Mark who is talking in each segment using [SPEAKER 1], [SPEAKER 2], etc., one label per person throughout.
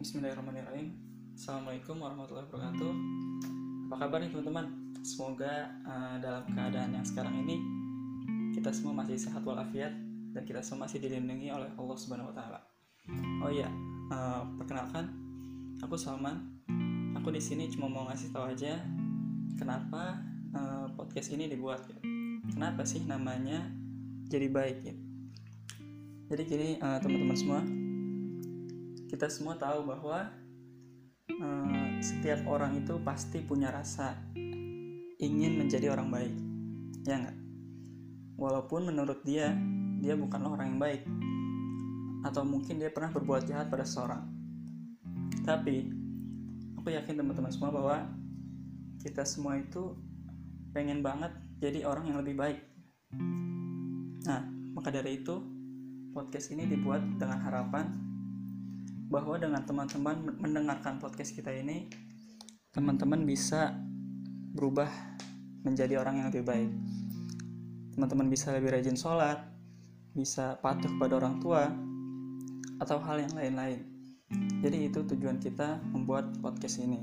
[SPEAKER 1] Bismillahirrahmanirrahim Assalamualaikum warahmatullahi wabarakatuh Apa kabar nih teman-teman? Semoga uh, dalam keadaan yang sekarang ini Kita semua masih sehat walafiat Dan kita semua masih dilindungi oleh Allah Subhanahu Wa Taala. Oh iya, uh, perkenalkan Aku Salman Aku di sini cuma mau ngasih tahu aja Kenapa uh, podcast ini dibuat gitu. Kenapa sih namanya jadi baik gitu. Jadi gini uh, teman-teman semua kita semua tahu bahwa uh, setiap orang itu pasti punya rasa ingin menjadi orang baik ya enggak walaupun menurut dia dia bukanlah orang yang baik atau mungkin dia pernah berbuat jahat pada seseorang. Tapi aku yakin teman-teman semua bahwa kita semua itu pengen banget jadi orang yang lebih baik. Nah maka dari itu podcast ini dibuat dengan harapan bahwa dengan teman-teman mendengarkan podcast kita ini teman-teman bisa berubah menjadi orang yang lebih baik. Teman-teman bisa lebih rajin sholat bisa patuh pada orang tua atau hal yang lain-lain. Jadi itu tujuan kita membuat podcast ini.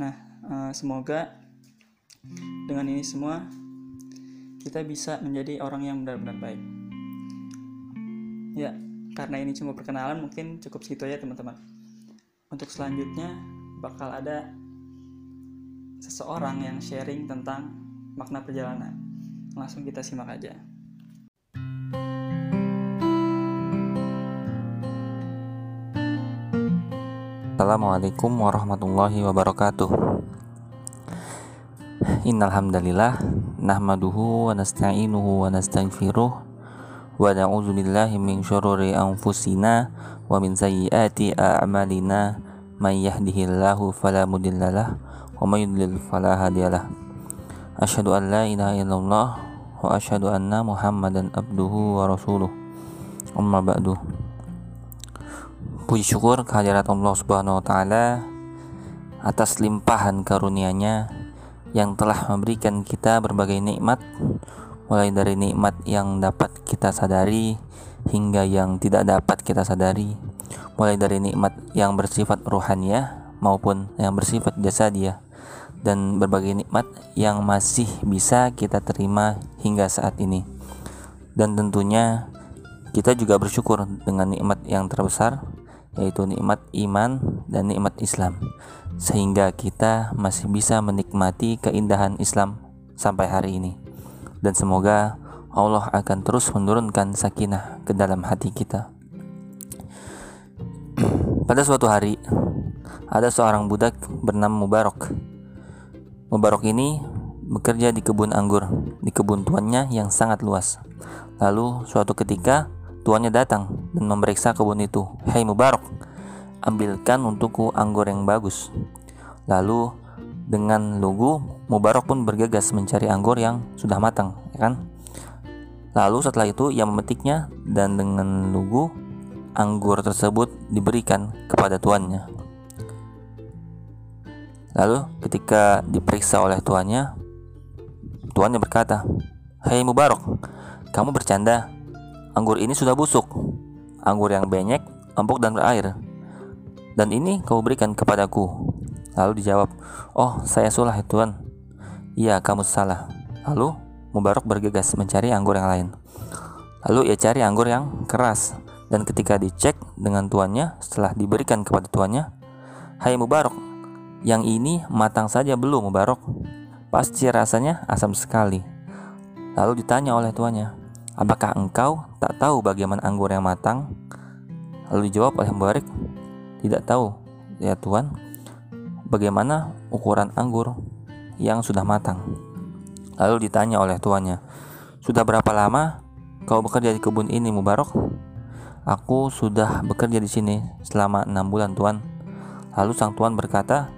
[SPEAKER 1] Nah eh, semoga dengan ini semua kita bisa menjadi orang yang benar-benar baik. Ya karena ini cuma perkenalan mungkin cukup segitu aja teman-teman. Untuk selanjutnya bakal ada seseorang yang sharing tentang makna perjalanan. Langsung kita simak aja.
[SPEAKER 2] Assalamualaikum warahmatullahi wabarakatuh. Innalhamdalillah Nahmaduhu wa nasta'inuhu wa nastaghfiruh wa na'udzu billahi min syururi anfusina wa min sayyiati a'malina. May yahdihillahu fala mudhillalah wa may yudlil fala hadiyalah asyhadu an la ilaha illallah wa asyhadu anna muhammadan abduhu wa rasuluh. Amma ba'du. Puji syukur kehadirat Allah Subhanahu wa taala atas limpahan karunia-Nya yang telah memberikan kita berbagai nikmat mulai dari nikmat yang dapat kita sadari hingga yang tidak dapat kita sadari. Mulai dari nikmat yang bersifat ruhania maupun yang bersifat jasa dia dan berbagai nikmat yang masih bisa kita terima hingga saat ini. Dan tentunya kita juga bersyukur dengan nikmat yang terbesar yaitu nikmat iman dan nikmat Islam. Sehingga kita masih bisa menikmati keindahan Islam sampai hari ini dan semoga Allah akan terus menurunkan sakinah ke dalam hati kita. Pada suatu hari, ada seorang budak bernama Mubarak. Mubarak ini bekerja di kebun anggur, di kebun tuannya yang sangat luas. Lalu suatu ketika tuannya datang dan memeriksa kebun itu. Hei Mubarak, ambilkan untukku anggur yang bagus. Lalu dengan lugu, Mubarak pun bergegas mencari anggur yang sudah matang, ya kan? Lalu setelah itu ia memetiknya dan dengan lugu anggur tersebut diberikan kepada tuannya. Lalu ketika diperiksa oleh tuannya, tuannya berkata, "Hei Mubarak, kamu bercanda. Anggur ini sudah busuk. Anggur yang banyak, empuk dan berair. Dan ini kau berikan kepadaku. Lalu dijawab, Oh saya sulah ya tuan. Iya kamu salah. Lalu Mubarak bergegas mencari anggur yang lain. Lalu ia cari anggur yang keras. Dan ketika dicek dengan tuannya setelah diberikan kepada tuannya, Hai Mubarak, yang ini matang saja belum Mubarak? Pasti rasanya asam sekali. Lalu ditanya oleh tuannya, Apakah engkau tak tahu bagaimana anggur yang matang? Lalu dijawab oleh Mubarak, Tidak tahu, ya tuan bagaimana ukuran anggur yang sudah matang. Lalu ditanya oleh tuannya, "Sudah berapa lama kau bekerja di kebun ini, Mubarak?" "Aku sudah bekerja di sini selama enam bulan, tuan." Lalu sang tuan berkata,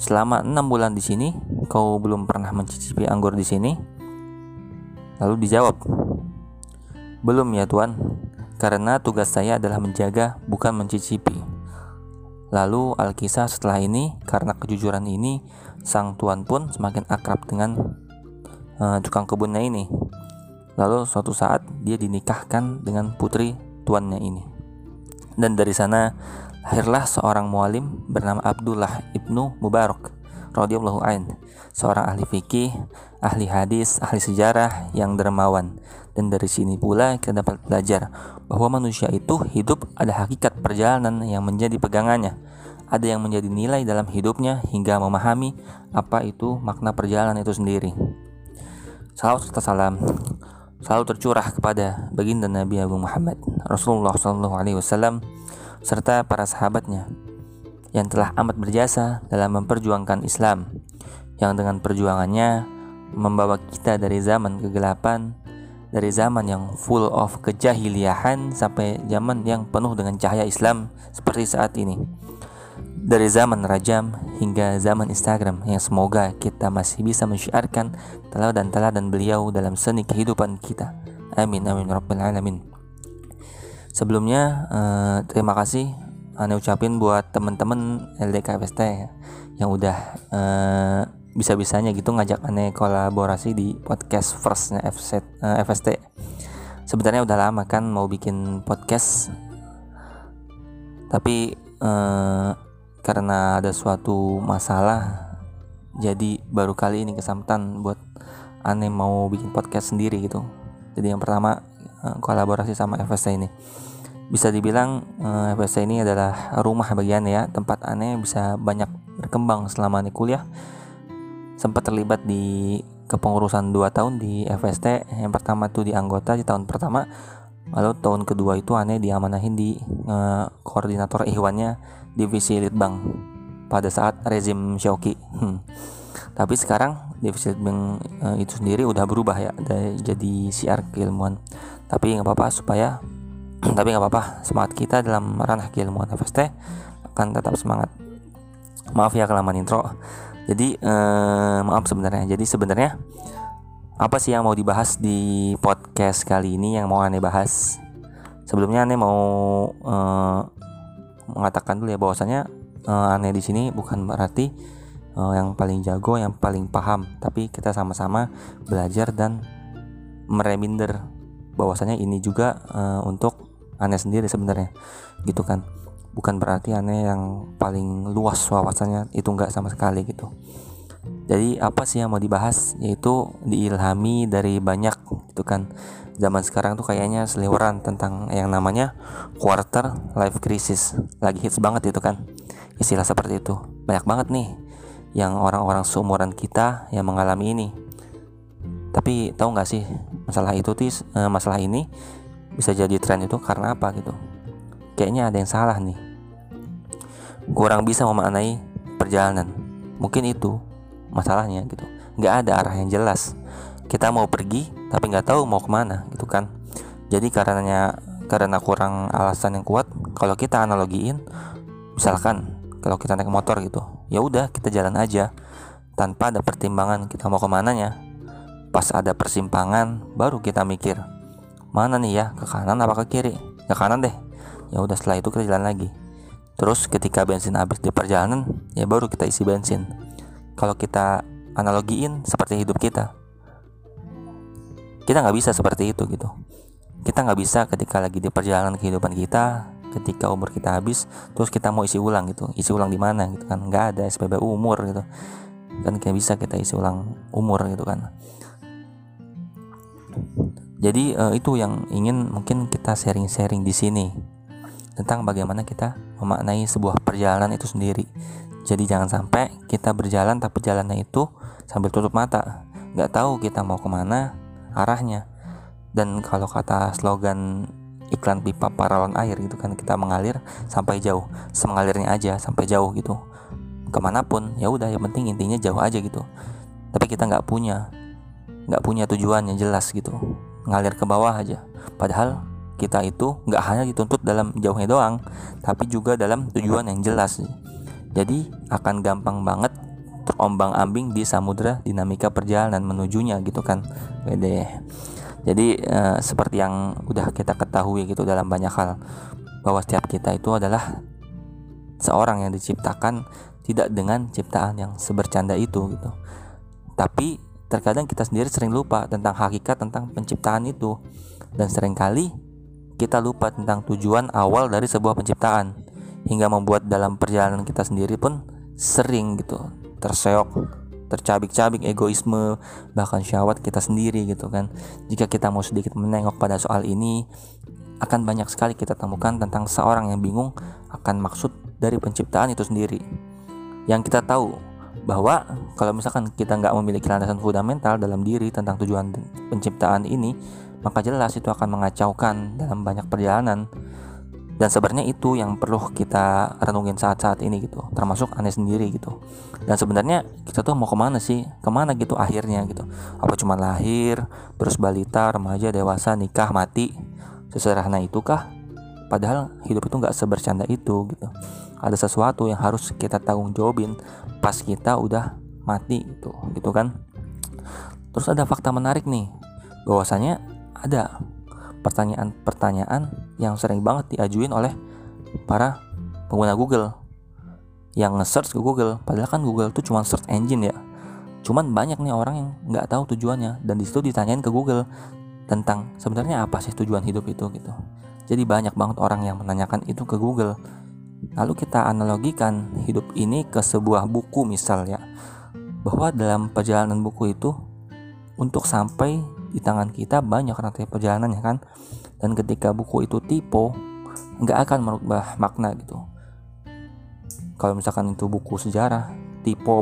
[SPEAKER 2] "Selama enam bulan di sini, kau belum pernah mencicipi anggur di sini?" Lalu dijawab, "Belum ya, tuan, karena tugas saya adalah menjaga, bukan mencicipi." Lalu Alkisah setelah ini karena kejujuran ini sang tuan pun semakin akrab dengan uh, tukang kebunnya ini. Lalu suatu saat dia dinikahkan dengan putri tuannya ini. Dan dari sana lahirlah seorang mualim bernama Abdullah ibnu Mubarak radhiyallahu an, seorang ahli fikih, ahli hadis, ahli sejarah yang dermawan. Dan dari sini pula kita dapat belajar bahwa manusia itu hidup ada hakikat perjalanan yang menjadi pegangannya. Ada yang menjadi nilai dalam hidupnya hingga memahami apa itu makna perjalanan itu sendiri. Salam serta salam selalu tercurah kepada baginda Nabi Agung Muhammad Rasulullah SAW serta para sahabatnya yang telah amat berjasa dalam memperjuangkan Islam yang dengan perjuangannya membawa kita dari zaman kegelapan dari zaman yang full of kejahiliahan sampai zaman yang penuh dengan cahaya Islam seperti saat ini. Dari zaman rajam hingga zaman Instagram yang semoga kita masih bisa mensyiarkan teladan teladan beliau dalam seni kehidupan kita. Amin amin rabbil alamin. Sebelumnya eh, terima kasih aneh ucapin buat temen-temen LDK FST yang udah uh, bisa-bisanya gitu ngajak aneh kolaborasi di podcast firstnya FST, uh, FST. Sebenarnya udah lama kan mau bikin podcast, tapi uh, karena ada suatu masalah, jadi baru kali ini kesempatan buat aneh mau bikin podcast sendiri gitu. Jadi yang pertama uh, kolaborasi sama FST ini bisa dibilang uh, eh, FSC ini adalah rumah bagian ya tempat aneh bisa banyak berkembang selama aneh kuliah sempat terlibat di kepengurusan 2 tahun di FST yang pertama tuh di anggota di tahun pertama. Lalu tahun kedua itu aneh diamanahin di uh, koordinator ihwannya divisi litbang pada saat rezim Syauki. Hmm. tapi sekarang divisi litbang uh, itu sendiri udah berubah ya jadi siar keilmuan. Tapi nggak apa-apa supaya tapi nggak apa-apa semangat kita dalam ranah keilmuan FST akan tetap semangat. Maaf ya kelamaan intro jadi eh, maaf sebenarnya. Jadi sebenarnya apa sih yang mau dibahas di podcast kali ini yang mau aneh bahas? Sebelumnya aneh mau eh, mengatakan dulu ya bahwasanya eh, aneh di sini bukan berarti eh, yang paling jago yang paling paham. Tapi kita sama-sama belajar dan mereminder bahwasanya ini juga uh, untuk aneh sendiri sebenarnya. Gitu kan bukan berarti aneh yang paling luas wawasannya itu enggak sama sekali gitu. Jadi apa sih yang mau dibahas? Yaitu diilhami dari banyak gitu kan. Zaman sekarang tuh kayaknya seliweran tentang yang namanya quarter life crisis. Lagi hits banget itu kan istilah seperti itu. Banyak banget nih yang orang-orang seumuran kita yang mengalami ini. Tapi tahu nggak sih masalah itu tis eh, masalah ini bisa jadi tren itu karena apa gitu? Kayaknya ada yang salah nih kurang bisa memaknai perjalanan. Mungkin itu masalahnya gitu. Nggak ada arah yang jelas. Kita mau pergi tapi nggak tahu mau ke mana gitu kan. Jadi karenanya karena kurang alasan yang kuat kalau kita analogiin misalkan kalau kita naik motor gitu ya udah kita jalan aja tanpa ada pertimbangan kita mau ke mana nya pas ada persimpangan baru kita mikir mana nih ya ke kanan apa ke kiri? Ke kanan deh. Ya udah setelah itu kita jalan lagi terus ketika bensin habis di perjalanan ya baru kita isi bensin. Kalau kita analogiin seperti hidup kita. Kita nggak bisa seperti itu gitu. Kita nggak bisa ketika lagi di perjalanan kehidupan kita ketika umur kita habis terus kita mau isi ulang gitu. Isi ulang di mana gitu kan? Nggak ada SPBU umur gitu. Kan kayak bisa kita isi ulang umur gitu kan. Jadi uh, itu yang ingin mungkin kita sharing-sharing di sini tentang bagaimana kita memaknai sebuah perjalanan itu sendiri. Jadi jangan sampai kita berjalan tapi jalannya itu sambil tutup mata, nggak tahu kita mau ke mana arahnya. Dan kalau kata slogan iklan pipa paralon air gitu kan kita mengalir sampai jauh, semengalirnya aja sampai jauh gitu. Ke mana pun ya udah yang penting intinya jauh aja gitu. Tapi kita nggak punya nggak punya tujuan yang jelas gitu ngalir ke bawah aja padahal kita itu nggak hanya dituntut dalam jauhnya doang tapi juga dalam tujuan yang jelas. Jadi akan gampang banget terombang ambing di samudra dinamika perjalanan menujunya gitu kan Wede. jadi eh, seperti yang udah kita ketahui gitu dalam banyak hal bahwa setiap kita itu adalah seorang yang diciptakan tidak dengan ciptaan yang sebercanda itu gitu. Tapi terkadang kita sendiri sering lupa tentang hakikat tentang penciptaan itu. Dan sering kali kita lupa tentang tujuan awal dari sebuah penciptaan. Hingga membuat dalam perjalanan kita sendiri pun sering gitu terseok tercabik-cabik egoisme bahkan syahwat kita sendiri gitu kan. Jika kita mau sedikit menengok pada soal ini akan banyak sekali kita temukan tentang seorang yang bingung akan maksud dari penciptaan itu sendiri. Yang kita tahu bahwa kalau misalkan kita nggak memiliki landasan fundamental dalam diri tentang tujuan penciptaan ini, maka jelas itu akan mengacaukan dalam banyak perjalanan. Dan sebenarnya itu yang perlu kita renungin saat-saat ini gitu, termasuk aneh sendiri gitu. Dan sebenarnya kita tuh mau ke mana sih? Ke mana gitu akhirnya gitu? Apa cuma lahir, terus balita, remaja, dewasa, nikah, mati? Sesederhana itukah? Padahal hidup itu nggak sebercanda itu gitu. Ada sesuatu yang harus kita tanggung jawabin pas kita udah mati gitu, gitu kan? Terus ada fakta menarik nih, bahwasanya ada pertanyaan-pertanyaan yang sering banget diajuin oleh para pengguna Google. Yang nge-search ke Google padahal kan Google itu cuma search engine ya. Cuman banyak nih orang yang nggak tahu tujuannya dan di situ ditanyain ke Google tentang sebenarnya apa sih tujuan hidup itu gitu. Jadi banyak banget orang yang menanyakan itu ke Google. Lalu kita analogikan hidup ini ke sebuah buku misalnya bahwa dalam perjalanan buku itu untuk sampai di tangan kita banyak rantai perjalanannya kan? Dan ketika buku itu tipe nggak akan merubah makna gitu. Kalau misalkan itu buku sejarah tipe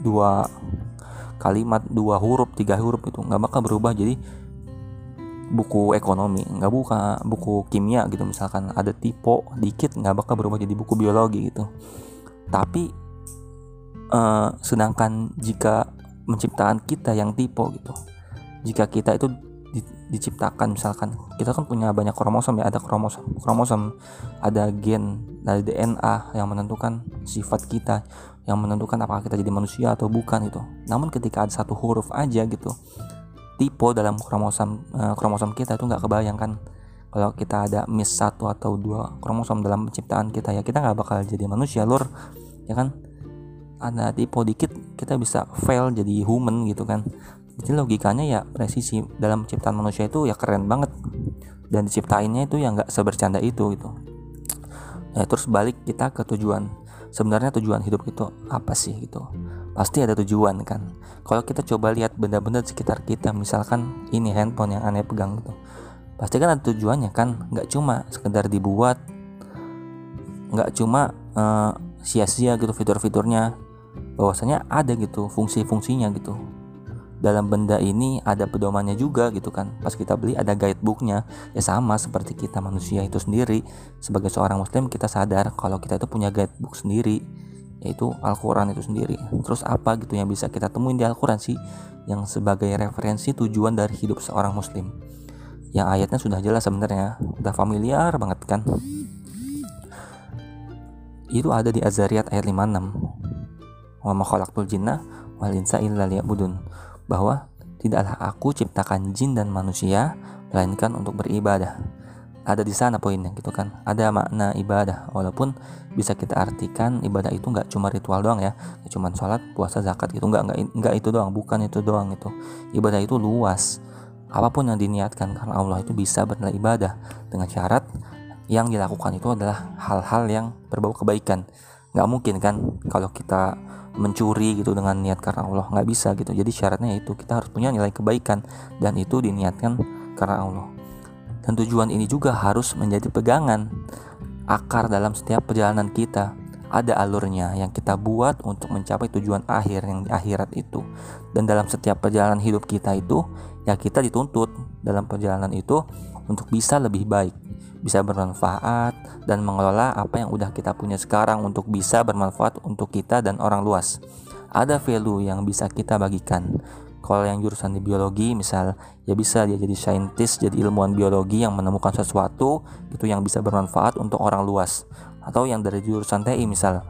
[SPEAKER 2] dua kalimat dua huruf tiga huruf itu nggak bakal berubah. Jadi buku ekonomi nggak buka buku kimia gitu misalkan ada tipe dikit nggak bakal berubah jadi buku biologi gitu. Tapi uh, sedangkan jika menciptakan kita yang tipe gitu jika kita itu di, diciptakan misalkan kita kan punya banyak kromosom ya ada kromosom kromosom ada gen dari DNA yang menentukan sifat kita yang menentukan apakah kita jadi manusia atau bukan itu namun ketika ada satu huruf aja gitu tipe dalam kromosom uh, kromosom kita itu nggak kebayangkan kalau kita ada miss satu atau dua kromosom dalam penciptaan kita ya kita nggak bakal jadi manusia lur. Ya kan? Ada tipe dikit kita bisa fail jadi human gitu kan jadi logikanya ya presisi dalam ciptaan manusia itu ya keren banget. Dan diciptainnya itu yang nggak sebercanda itu gitu. Ya terus balik kita ke tujuan. Sebenarnya tujuan hidup itu apa sih gitu? Pasti ada tujuan kan? Kalau kita coba lihat benda-benda di sekitar kita misalkan ini handphone yang aneh pegang gitu. Pasti kan ada tujuannya kan? Nggak cuma sekedar dibuat nggak cuma uh, sia-sia gitu fitur-fiturnya. Bahwasanya ada gitu fungsi-fungsinya gitu dalam benda ini ada pedomannya juga gitu kan. Pas kita beli ada guidebooknya. Ya sama seperti kita manusia itu sendiri. Sebagai seorang muslim kita sadar kalau kita itu punya guidebook sendiri yaitu Al-Quran itu sendiri. Terus apa gitu yang bisa kita temuin di Al-Quran sih? Yang sebagai referensi tujuan dari hidup seorang muslim. Yang ayatnya sudah jelas sebenarnya. Udah familiar banget kan? Itu ada di Azariyat ayat 56 wa ma khalaqtul jinna wal insa illa liya'budun bahwa tidaklah aku ciptakan jin dan manusia melainkan untuk beribadah. Ada di sana poinnya gitu kan. Ada makna ibadah walaupun bisa kita artikan ibadah itu nggak cuma ritual doang ya, ya cuma sholat, puasa, zakat gitu nggak nggak nggak itu doang, bukan itu doang itu. Ibadah itu luas. Apa pun yang diniatkan karena Allah itu bisa bernilai ibadah dengan syarat yang dilakukan itu adalah hal-hal yang berbau kebaikan. Nggak mungkin kan kalau kita mencuri gitu dengan niat karena Allah. Nggak bisa gitu. Jadi syaratnya itu kita harus punya nilai kebaikan. Dan itu diniatkan karena Allah. Dan tujuan ini juga harus menjadi pegangan akar dalam setiap perjalanan kita. Ada alurnya yang kita buat untuk mencapai tujuan akhir yang di akhirat itu. Dan dalam setiap perjalanan hidup kita itu ya kita dituntut. Dalam perjalanan itu untuk bisa lebih baik bisa bermanfaat dan mengelola apa yang udah kita punya sekarang untuk bisa bermanfaat untuk kita dan orang luas. Ada value yang bisa kita bagikan. Kalau yang jurusan di biologi misal ya bisa dia jadi saintis, jadi ilmuwan biologi yang menemukan sesuatu itu yang bisa bermanfaat untuk orang luas. Atau yang dari jurusan TI misal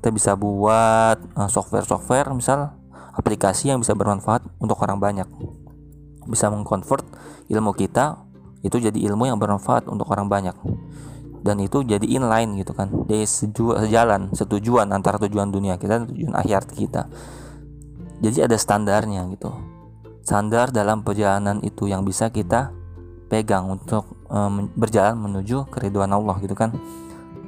[SPEAKER 2] kita bisa buat eh, software-software misal aplikasi yang bisa bermanfaat untuk orang banyak. Bisa mengkonvert ilmu kita itu jadi ilmu yang bermanfaat untuk orang banyak. Dan itu jadi inline gitu kan. Jadi sejalan setujuan antara tujuan dunia kita dan tujuan akhirat kita. Jadi ada standarnya gitu. Standar dalam perjalanan itu yang bisa kita pegang untuk um, berjalan menuju keriduan Allah gitu kan.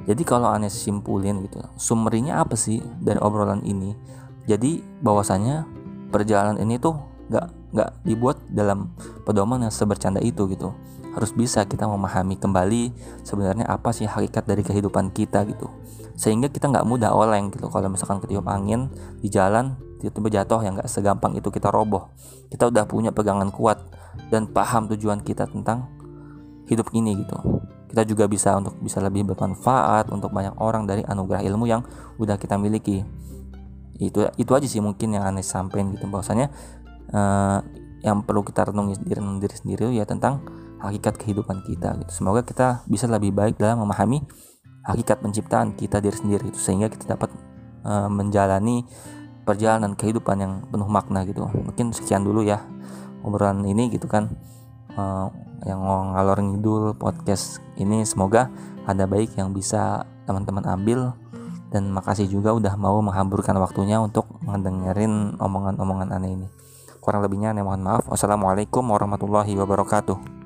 [SPEAKER 2] Jadi kalau aneh simpulin gitu summary-nya apa sih dari obrolan ini? Jadi bahwasanya perjalanan ini tuh nggak nggak dibuat dalam pedoman yang sebercanda itu gitu harus bisa kita memahami kembali sebenarnya apa sih hakikat dari kehidupan kita gitu. Sehingga kita nggak mudah oleng gitu. Kalau misalkan ketiup angin di jalan tiba-tiba jatuh yang nggak segampang itu kita roboh. Kita udah punya pegangan kuat dan paham tujuan kita tentang hidup ini gitu. Kita juga bisa untuk bisa lebih bermanfaat untuk banyak orang dari anugerah ilmu yang udah kita miliki. Itu itu aja sih mungkin yang aneh sampein gitu. Bahwasanya uh, yang perlu kita renungi diri, diri sendiri ya tentang hakikat kehidupan kita gitu. Semoga kita bisa lebih baik dalam memahami hakikat penciptaan kita diri sendiri itu sehingga kita dapat uh, menjalani perjalanan kehidupan yang penuh makna gitu. Mungkin sekian dulu ya obrolan ini gitu kan. Uh, yang ngalor ngidul podcast ini semoga ada baik yang bisa teman-teman ambil. Dan makasih juga udah mau menghamburkan waktunya untuk mendengarin omongan-omongan aneh ini. Kurang lebihnya aneh mohon maaf. Wassalamualaikum warahmatullahi wabarakatuh